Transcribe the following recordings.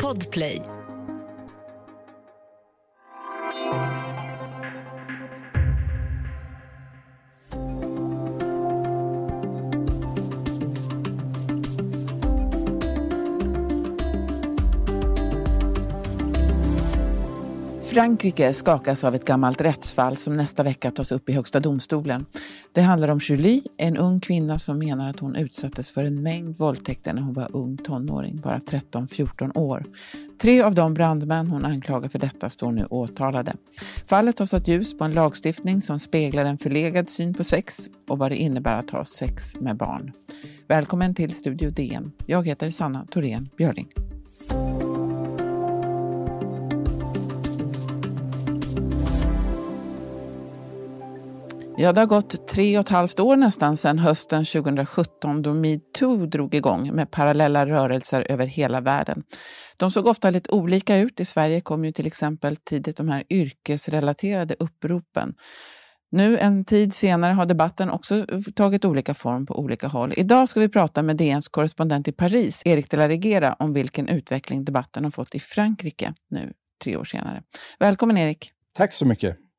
Podplay Frankrike skakas av ett gammalt rättsfall som nästa vecka tas upp i Högsta domstolen. Det handlar om Julie, en ung kvinna som menar att hon utsattes för en mängd våldtäkter när hon var ung tonåring, bara 13-14 år. Tre av de brandmän hon anklagar för detta står nu åtalade. Fallet har satt ljus på en lagstiftning som speglar en förlegad syn på sex och vad det innebär att ha sex med barn. Välkommen till Studio DN. Jag heter Sanna Thorén Björling. Ja, det har gått tre och ett halvt år nästan sedan hösten 2017 då metoo drog igång med parallella rörelser över hela världen. De såg ofta lite olika ut. I Sverige kom ju till exempel tidigt de här yrkesrelaterade uppropen. Nu en tid senare har debatten också tagit olika form på olika håll. Idag ska vi prata med DNs korrespondent i Paris, Erik de la Regera, om vilken utveckling debatten har fått i Frankrike nu tre år senare. Välkommen Erik! Tack så mycket!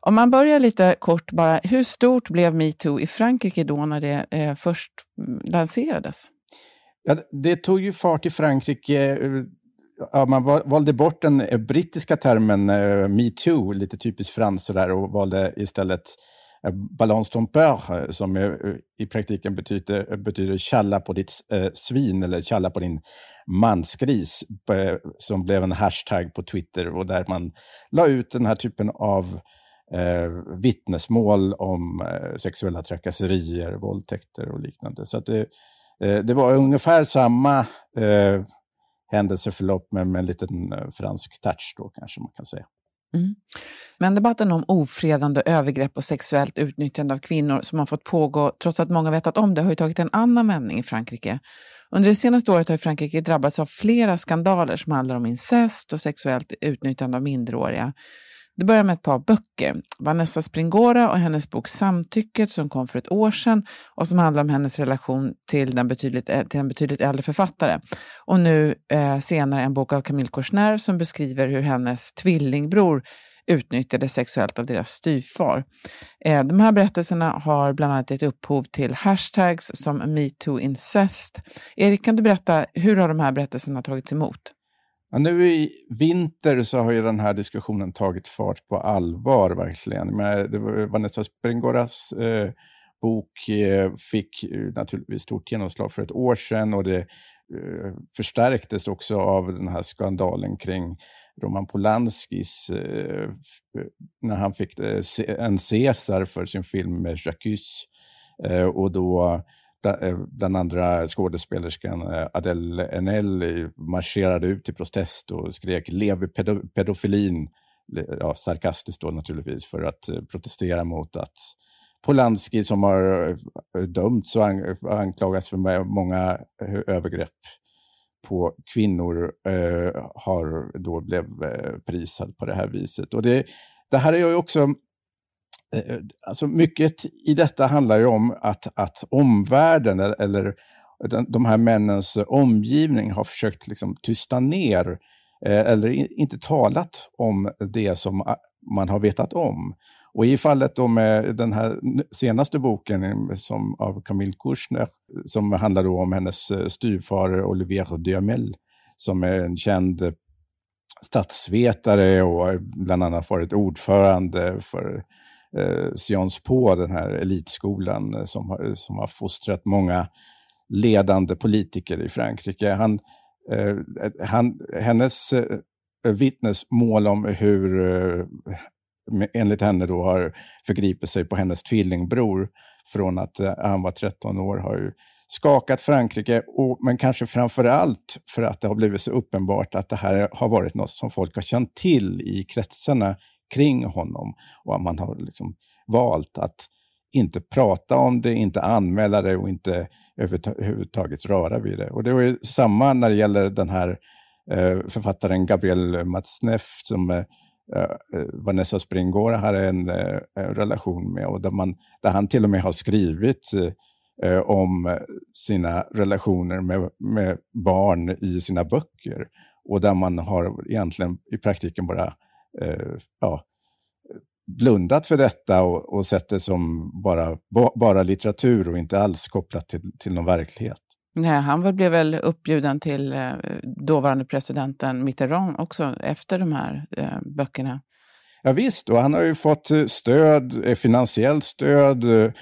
Om man börjar lite kort bara, hur stort blev metoo i Frankrike då när det eh, först lanserades? Ja, det tog ju fart i Frankrike. Eh, ja, man valde bort den eh, brittiska termen eh, metoo, lite typiskt franskt sådär, och valde istället Eh, Ballons balance eh, som eh, i praktiken betyder, betyder tjalla på ditt svin eller tjalla på din mansgris, som blev en hashtag på Twitter och där man la ut den här typen av eh, vittnesmål om eh, sexuella trakasserier, våldtäkter och liknande. Så det, eh, det var ungefär samma eh, händelseförlopp men med en liten eh, fransk touch då kanske man kan säga. Mm. Men debatten om ofredande övergrepp och sexuellt utnyttjande av kvinnor som har fått pågå trots att många vetat om det har ju tagit en annan vändning i Frankrike. Under det senaste året har Frankrike drabbats av flera skandaler som handlar om incest och sexuellt utnyttjande av minderåriga. Det börjar med ett par böcker. Vanessa Springora och hennes bok Samtycket som kom för ett år sedan och som handlar om hennes relation till, den betydligt, eh, till en betydligt äldre författare. Och nu eh, senare en bok av Camille Korsner som beskriver hur hennes tvillingbror utnyttjades sexuellt av deras styvfar. Eh, de här berättelserna har bland annat gett upphov till hashtags som metooincest. Erik, kan du berätta hur har de här berättelserna tagits emot? Ja, nu i vinter så har ju den här diskussionen tagit fart på allvar verkligen. Men eh, det var Vanessa Springoras eh, bok eh, fick naturligtvis stort genomslag för ett år sedan och det eh, förstärktes också av den här skandalen kring Roman Polanskis eh, eh när han fick eh, en Caesar för sin film med Jacques. Eh, och då bland eh, andra skådespelerskan eh, Adele Enel marscherade ut i protest och skrek lev pedofilin, ja, sarkastiskt då naturligtvis, för att eh, protestera mot att Polanski som har dömts och anklagats för många övergrepp på kvinnor har då blev prisad på det här viset. Och det, det här är ju också Eh, eh, alltså mycket i detta handlar ju om att, att omvärlden eller, de här männens omgivning har försökt liksom tysta ner eh, eller inte talat om det som man har vetat om. Och i fallet då med den här senaste boken som, av Camille Kouchner, som handlar då om hennes styvfar Olivier Duhamel, som är en känd statsvetare och bland annat varit ordförande för eh, Sions på den här elitskolan eh, som har, som har fostrat många ledande politiker i Frankrike. Han, eh, han, hennes eh, vittnesmål om hur eh, enligt henne då har förgripit sig på hennes tvillingbror från att eh, han var 13 år har ju skakat Frankrike, och, men kanske framför allt för att det har blivit så uppenbart att det här har varit något som folk har känt till i kretsarna kring honom och att man har liksom valt att inte prata om det, inte anmäla det och inte överhuvudtaget röra vid det. Och det var samma när det gäller den här eh, författaren Gabriel Matzneff som eh, eh Vanessa Springora har en, eh, en, relation med och där, man, där han till och med har skrivit eh, om sina relationer med, med barn i sina böcker. Och där man har egentligen i praktiken bara eh, ja, blundat för detta och, och sett det som bara, bara litteratur och inte alls kopplat till, till någon verklighet. Nej, han blev väl uppbjuden till eh, dåvarande presidenten Mitterrand också efter de här eh, böckerna. Ja, visst, och han har ju fått eh, stöd, eh, finansiellt stöd, eh,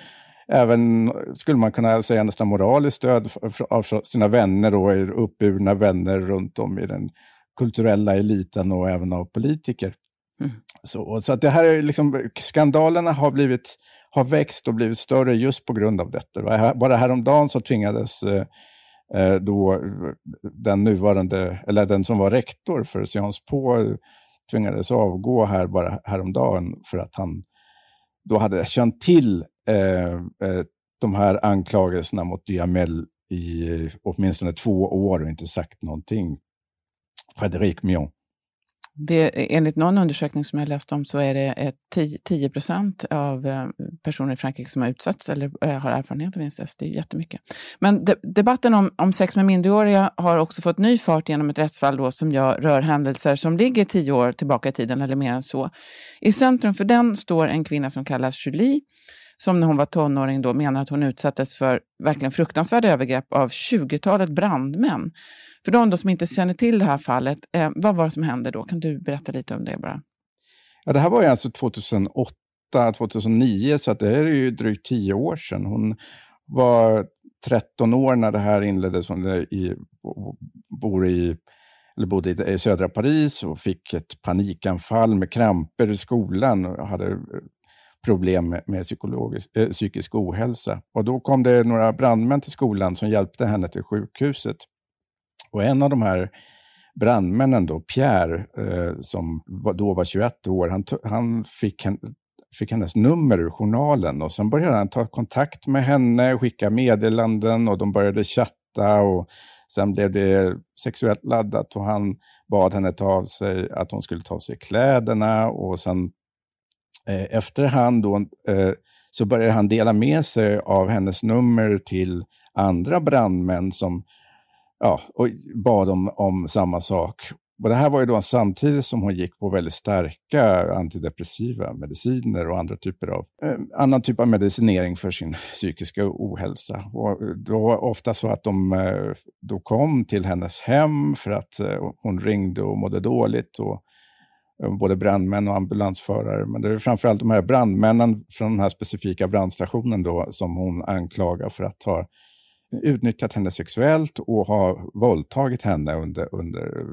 även, skulle man kunna säga, nästan moraliskt stöd av sina vänner och uppburna vänner runt om i den kulturella eliten och även av politiker. Mm. Så, så att det här är liksom, skandalerna har, blivit, har växt och blivit större just på grund av detta. Bara häromdagen så tvingades eh, eh då eh, den nuvarande, eller den som var rektor för Sciences Po, tvingades avgå här bara häromdagen för att han då hade känt till eh, eh de här anklagelserna mot Diamel i åtminstone två år och inte sagt någonting. Frédéric Mion. Det, enligt någon undersökning som jag läste om så är det 10 procent av eh, personer i Frankrike som har utsatts eller eh, har erfarenhet av incest. Det är jättemycket. Men de, debatten om, om sex med minderåriga har också fått ny fart genom ett rättsfall då som jag, rör händelser som ligger tio år tillbaka i tiden eller mer än så. I centrum för den står en kvinna som kallas Julie som när hon var tonåring då menar att hon utsattes för verkligen fruktansvärda övergrepp av 20-talet brandmän. För de då som inte känner till det här fallet, eh, vad var det som hände då? Kan du berätta lite om det bara? Ja, det här var ju alltså 2008, 2009, så det är ju drygt tio år sedan. Hon var 13 år när det här inleddes. Hon i, bor i, eller bodde i, södra Paris och fick ett panikanfall med kramper i skolan och hade problem med, med psykologisk, äh, psykisk ohälsa. Och då kom det några brandmän till skolan som hjälpte henne till sjukhuset. Och en av de här brandmännen, då, Pierre, eh, som då var 21 år, han, han fick, en, fick hennes nummer ur journalen och sen började han ta kontakt med henne, skicka meddelanden och de började chatta och sen blev det sexuellt laddat och han bad henne ta av sig, att hon skulle ta av sig kläderna och sen eh, efterhand då, eh, så började han dela med sig av hennes nummer till andra brandmän som ja, och bad om, om samma sak. Och det här var ju då samtidigt som hon gick på väldigt starka antidepressiva mediciner och andra typer av, eh, annan typ av medicinering för sin psykiska ohälsa. Och det var ofta så att de eh, då kom till hennes hem för att eh, hon ringde och mådde dåligt. Och, eh, både brandmän och ambulansförare. Men det är framförallt de här brandmännen från den här specifika brandstationen då, som hon anklagar för att ha utnyttjat henne sexuellt och har våldtagit henne under, under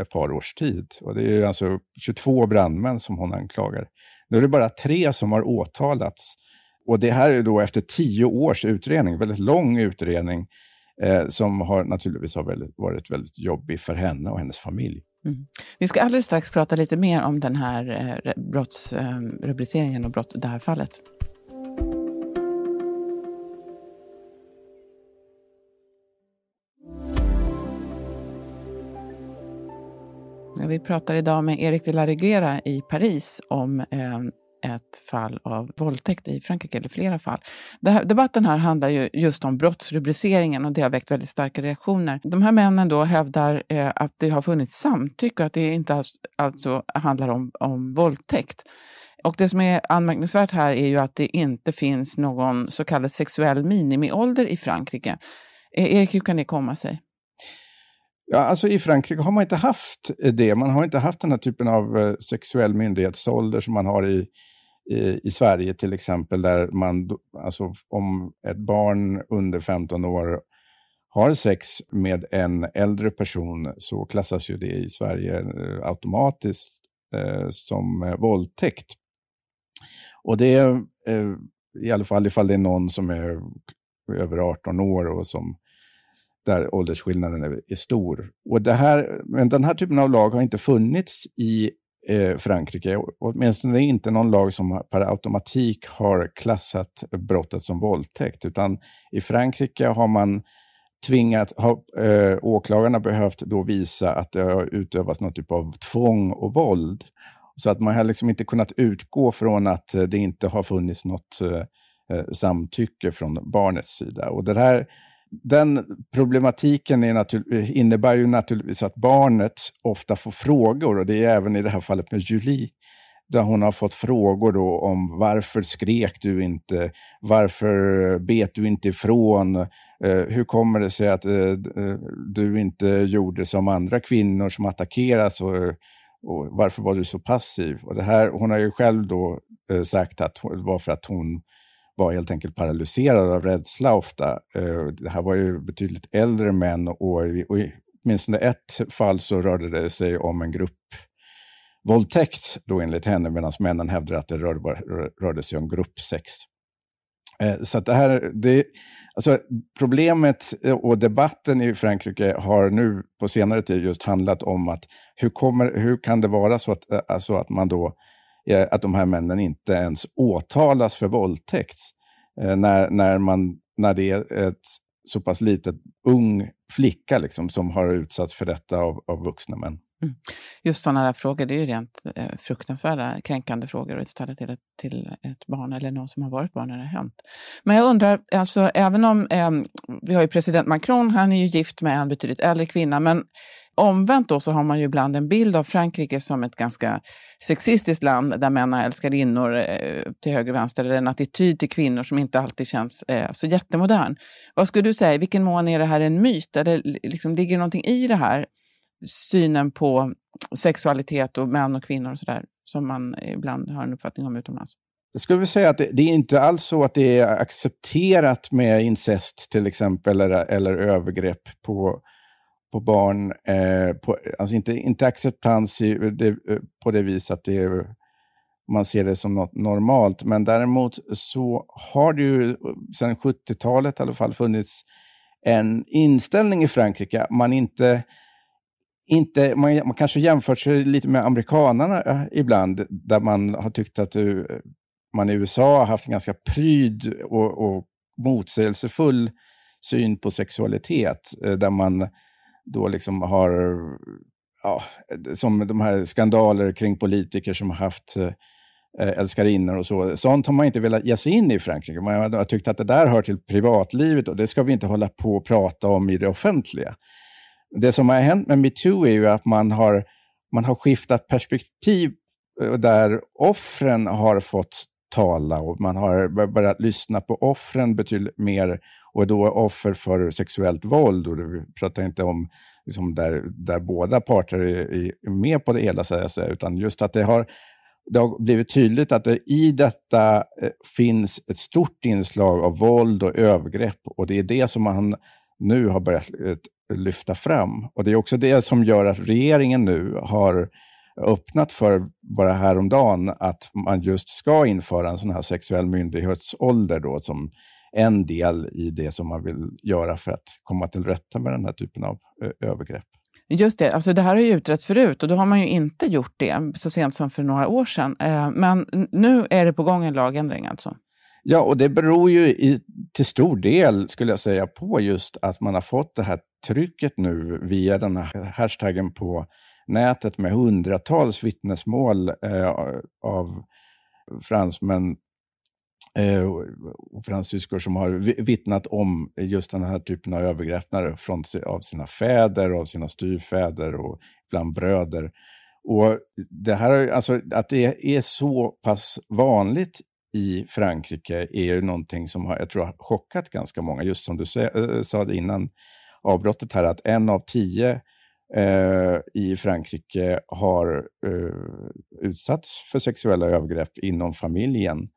ett par års tid. Och det är alltså 22 brandmän som hon anklagar. Nu är det bara tre som har åtalats. Och det här är då efter tio års utredning, väldigt lång utredning, eh, som har naturligtvis har väldigt, varit väldigt jobbig för henne och hennes familj. Mm. Vi ska alldeles strax prata lite mer om den här eh, brottsrubriceringen eh, och brott, det här fallet. Eh, vi pratar idag med Erik de la Reguera i Paris om eh, ett fall av våldtäkt i Frankrike, eller flera fall. Här, debatten här handlar ju just om brottsrubriceringen och det har väckt väldigt starka reaktioner. De här männen då hävdar eh, att det har funnits samtycke och att det inte alls, alltså handlar om, om våldtäkt. Och det som är anmärkningsvärt här är ju att det inte finns någon så kallad sexuell minimiålder i Frankrike. Eh, Erik, hur kan det komma sig? Ja, alltså I Frankrike har man inte haft det. Man har inte haft den här typen av eh, sexuell myndighetsålder som man har i, i, i, Sverige till exempel, där man, alltså om ett barn under 15 år har sex med en äldre person så klassas ju det i Sverige eh, automatiskt eh, som eh, våldtäkt. Och det är eh, i alla fall ifall det är någon som är över 18 år och som där åldersskillnaden är, är, stor. Och det här, men den här typen av lag har inte funnits i eh, Frankrike, åtminstone inte någon lag som per automatik har klassat brottet som våldtäkt, utan i Frankrike har man tvingat, har eh, åklagarna behövt då visa att det har utövats någon typ av tvång och våld. Så att man har liksom inte kunnat utgå från att det inte har funnits något eh, eh, samtycke från barnets sida. Och det här, den problematiken är innebär ju naturligtvis att barnet ofta får frågor, och det är även i det här fallet med Julie, där hon har fått frågor då om varför skrek du inte? Varför bet du inte ifrån? Eh, hur kommer det sig att eh, eh du inte gjorde som andra kvinnor som attackeras? Och, och varför var du så passiv? Och det här, hon har ju själv då eh, sagt att det var för att hon var helt enkelt paralyserad av rädsla ofta. Eh, det här var ju betydligt äldre män och, och i åtminstone ett fall så rörde det sig om en grupp våldtäkt då enligt henne, medan männen hävdar att det rörde, rörde sig om gruppsex. Eh, så att det här, det, alltså problemet eh, och debatten i Frankrike har nu på senare tid just handlat om att hur, kommer, hur kan det vara så att, alltså att, man då, eh, Eh, att de här männen inte ens åtalas för våldtäkt eh, när, när, man, när det är ett så pass litet ung flicka liksom, som har utsatts för detta av, av vuxna män. Mm. Just sådana där frågor, det är ju rent eh, fruktansvärda, kränkande frågor att ställa till ett, till ett barn eller någon som har varit barn när det har hänt. Men jag undrar, alltså, även om eh, vi har ju president Macron, han är ju gift med en betydligt äldre kvinna, men omvänt då så har man ju ibland en bild av Frankrike som ett ganska sexistiskt land där män har älskarinnor eh, till höger och vänster, eller en attityd till kvinnor som inte alltid känns eh, så jättemodern. Vad skulle du säga, i vilken mån är det här en myt? Eller liksom, ligger det någonting i det här? Synen på sexualitet och män och kvinnor och sådär, som man ibland har en uppfattning om utomlands? Jag skulle vilja säga att det, det, är inte alls så att det är accepterat med incest till exempel, eller, eller övergrepp på, på barn. Eh, på, alltså inte, inte acceptans i, det, på det viset att det är, man ser det som något normalt. Men däremot så har det ju sedan 70-talet i alla fall funnits en inställning i Frankrike. Man inte inte, man, man kanske jämfört sig lite med amerikanerna eh, ibland, där man har tyckt att du, eh, man i USA har haft en ganska pryd och, och motsägelsefull syn på sexualitet, eh, där man då liksom har, ja, som de här skandaler kring politiker som har haft älskarinnor och så. Sånt har man inte velat ge sig in i Frankrike. Man har tyckt att det där hör till privatlivet och det ska vi inte hålla på och prata om i det offentliga. Det som har hänt med metoo är ju att man har, man har skiftat perspektiv eh, där offren har fått tala och man har börjat lyssna på offren betydligt mer och då offer för sexuellt våld. Och vi pratar inte om liksom där, där båda parter är, är med på det hela, säga utan just att det har, det har blivit tydligt att det i detta eh, finns ett stort inslag av våld och övergrepp och det är det som man nu har börjat eh, lyfta fram. Och Det är också det som gör att regeringen nu har öppnat för, bara häromdagen, att man just ska införa en sån här sexuell myndighetsålder då, som en del i det som man vill göra för att komma till rätta med den här typen av övergrepp. Just det, alltså det här har ju utretts förut och då har man ju inte gjort det så sent som för några år sedan. Eh, men nu är det på gång en lagändring alltså? Ja, och det beror ju i, till stor del, skulle jag säga, på just att man har fått det här trycket nu via den här hashtaggen på nätet med hundratals vittnesmål eh, av fransmän eh, och fransyskor som har vittnat om just den här typen av övergrepp från, av sina fäder, av sina styvfäder och bland bröder. Och det här, alltså, att det är så pass vanligt i Frankrike är ju någonting som har, jag tror har chockat ganska många. Just som du eh, sa innan avbrottet här, att en av tio eh, i Frankrike har eh, utsatts för sexuella övergrepp inom familjen.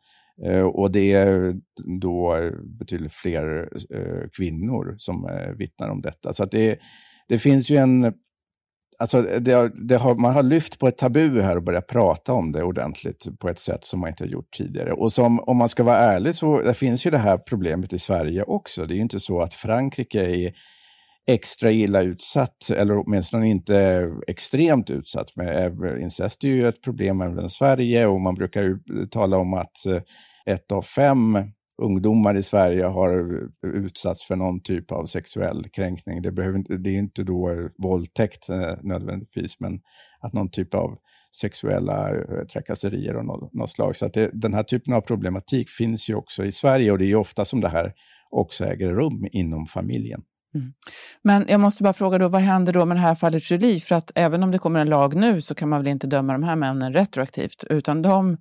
Eh, och det är då betydligt fler eh, kvinnor som eh, vittnar om detta. Så det, det finns ju en Alltså det, det har, man har lyft på ett tabu här och börjat prata om det ordentligt på ett sätt som man inte har gjort tidigare. Och som, om man ska vara ärlig så det finns ju det här problemet i Sverige också. Det är ju inte så att Frankrike är extra illa utsatt, eller åtminstone inte extremt utsatt. Men eh, incest är ju ett problem även i Sverige och man brukar ju tala om att eh, ett av fem ungdomar i Sverige har utsatts för någon typ av sexuell kränkning. Det, behöver, det är inte då våldtäkt eh, nödvändigtvis, men att någon typ av sexuella eh, trakasserier av något, något slag. Så att det, den här typen av problematik finns ju också i Sverige och det är ju ofta som det här också äger rum inom familjen. Mm. Men jag måste bara fråga då, vad händer då med det här fallet Julie? För att även om det kommer en lag nu så kan man väl inte döma de här männen retroaktivt, utan de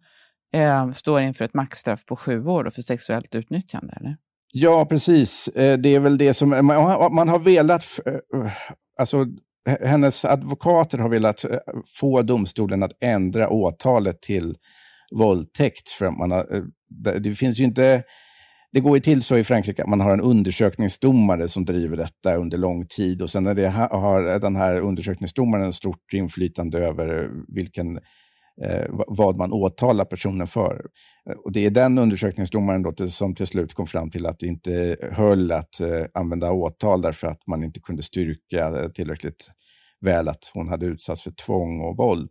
eh, står inför ett maxstraff på sju år för sexuellt utnyttjande, eller? Ja, precis. Eh, det är väl det som... Eh, man har velat... Eh, alltså, hennes advokater har velat få domstolen att ändra åtalet till våldtäkt. För man har, det finns ju inte det går ju till så i Frankrike att man har en undersökningsdomare som driver detta under lång tid och sen när det har den här undersökningsdomaren stort inflytande över vilken, eh, Eh, vad man åtalar personen för. Eh, och det är den undersökningsdomaren då som till slut kom fram till att det inte höll att eh, använda åtal därför att man inte kunde styrka eh, tillräckligt väl att hon hade utsatts för tvång och våld.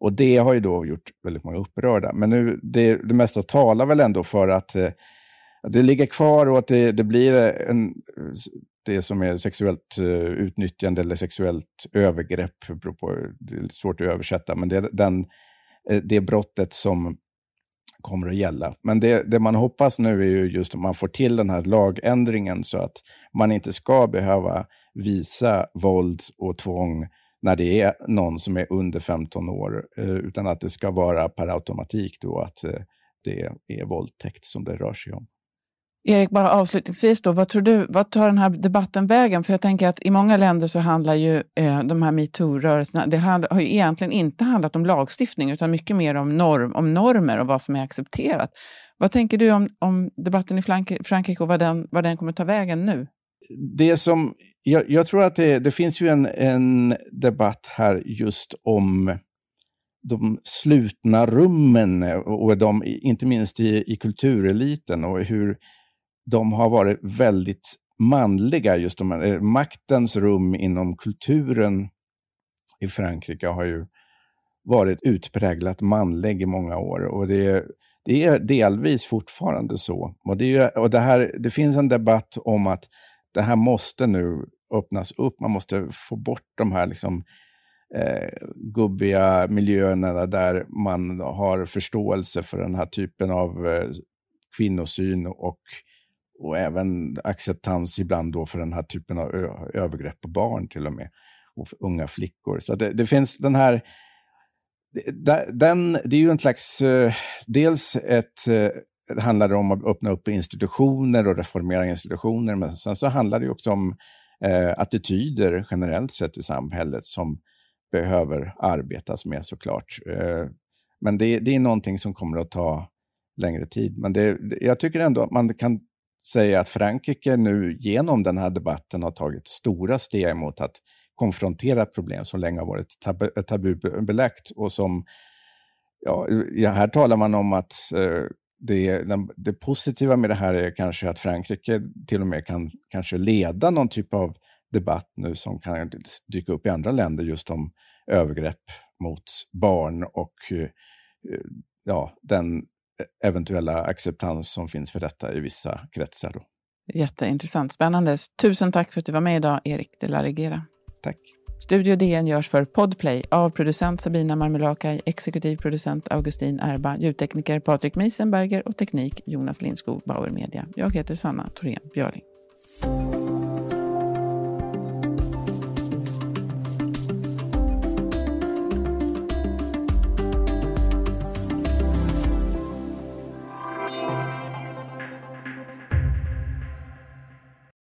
Och det har ju då gjort väldigt många upprörda. Men nu, det, det mesta talar väl ändå för att eh, att det ligger kvar och att det, det blir en, det som är sexuellt utnyttjande eller sexuellt övergrepp. På, det är svårt att översätta, men det är den, Eh, det brottet som kommer att gälla. Men det, det man hoppas nu är ju just att man får till den här lagändringen så att man inte ska behöva visa våld och tvång när det är någon som är under 15 år, eh, utan att det ska vara per automatik då att eh, det är våldtäkt som det rör sig om. Erik, bara avslutningsvis då, vad tror du, vad tar den här debatten vägen? För jag tänker att i många länder så handlar ju eh, de här metoo-rörelserna, det har ju egentligen inte handlat om lagstiftning utan mycket mer om, norm, om normer och vad som är accepterat. Vad tänker du om, om debatten i Frankrike och vad den, vad den kommer ta vägen nu? Det som, jag, jag tror att det, det finns ju en, en debatt här just om de slutna rummen och de, inte minst i, i kultureliten och hur de har varit väldigt manliga, just de här, eh, maktens rum inom kulturen i Frankrike har ju varit utpräglat manlig i många år. Och det, det är delvis fortfarande så. Och, det, och det, här, det finns en debatt om att det här måste nu öppnas upp. Man måste få bort de här liksom, eh, gubbiga miljöerna där man har förståelse för den här typen av eh, kvinnosyn och och även acceptans ibland då för den här typen av övergrepp på barn till och med, och unga flickor. Så det, det, finns den här, den, det är ju en slags, eh, dels ett, eh, det handlar om att öppna upp institutioner och reformera institutioner, men sen så handlar det också om eh, attityder generellt sett i samhället som behöver arbetas med såklart. Men det, det är någonting som kommer att ta längre tid. Men det, jag tycker ändå att man kan säga att Frankrike nu genom den här debatten har tagit stora steg mot att konfrontera problem som länge har varit tabu, tabubelagt och som, ja, här talar man om att eh, det, det, positiva med det här är kanske att Frankrike till och med kan kanske leda någon typ av debatt nu som kan dyka upp i andra länder just om övergrepp mot barn och eh, ja, den eventuella acceptans som finns för detta i vissa kretsar. Då. Jätteintressant, spännande. Tusen tack för att du var med idag, Erik de la Regera. Tack. Studio DN görs för Podplay av producent Sabina Marmelakai, exekutiv producent Augustin Erba, ljudtekniker Patrik Miesenberger och teknik Jonas Lindskog, Bauer Media. Jag heter Sanna Thorén Björling.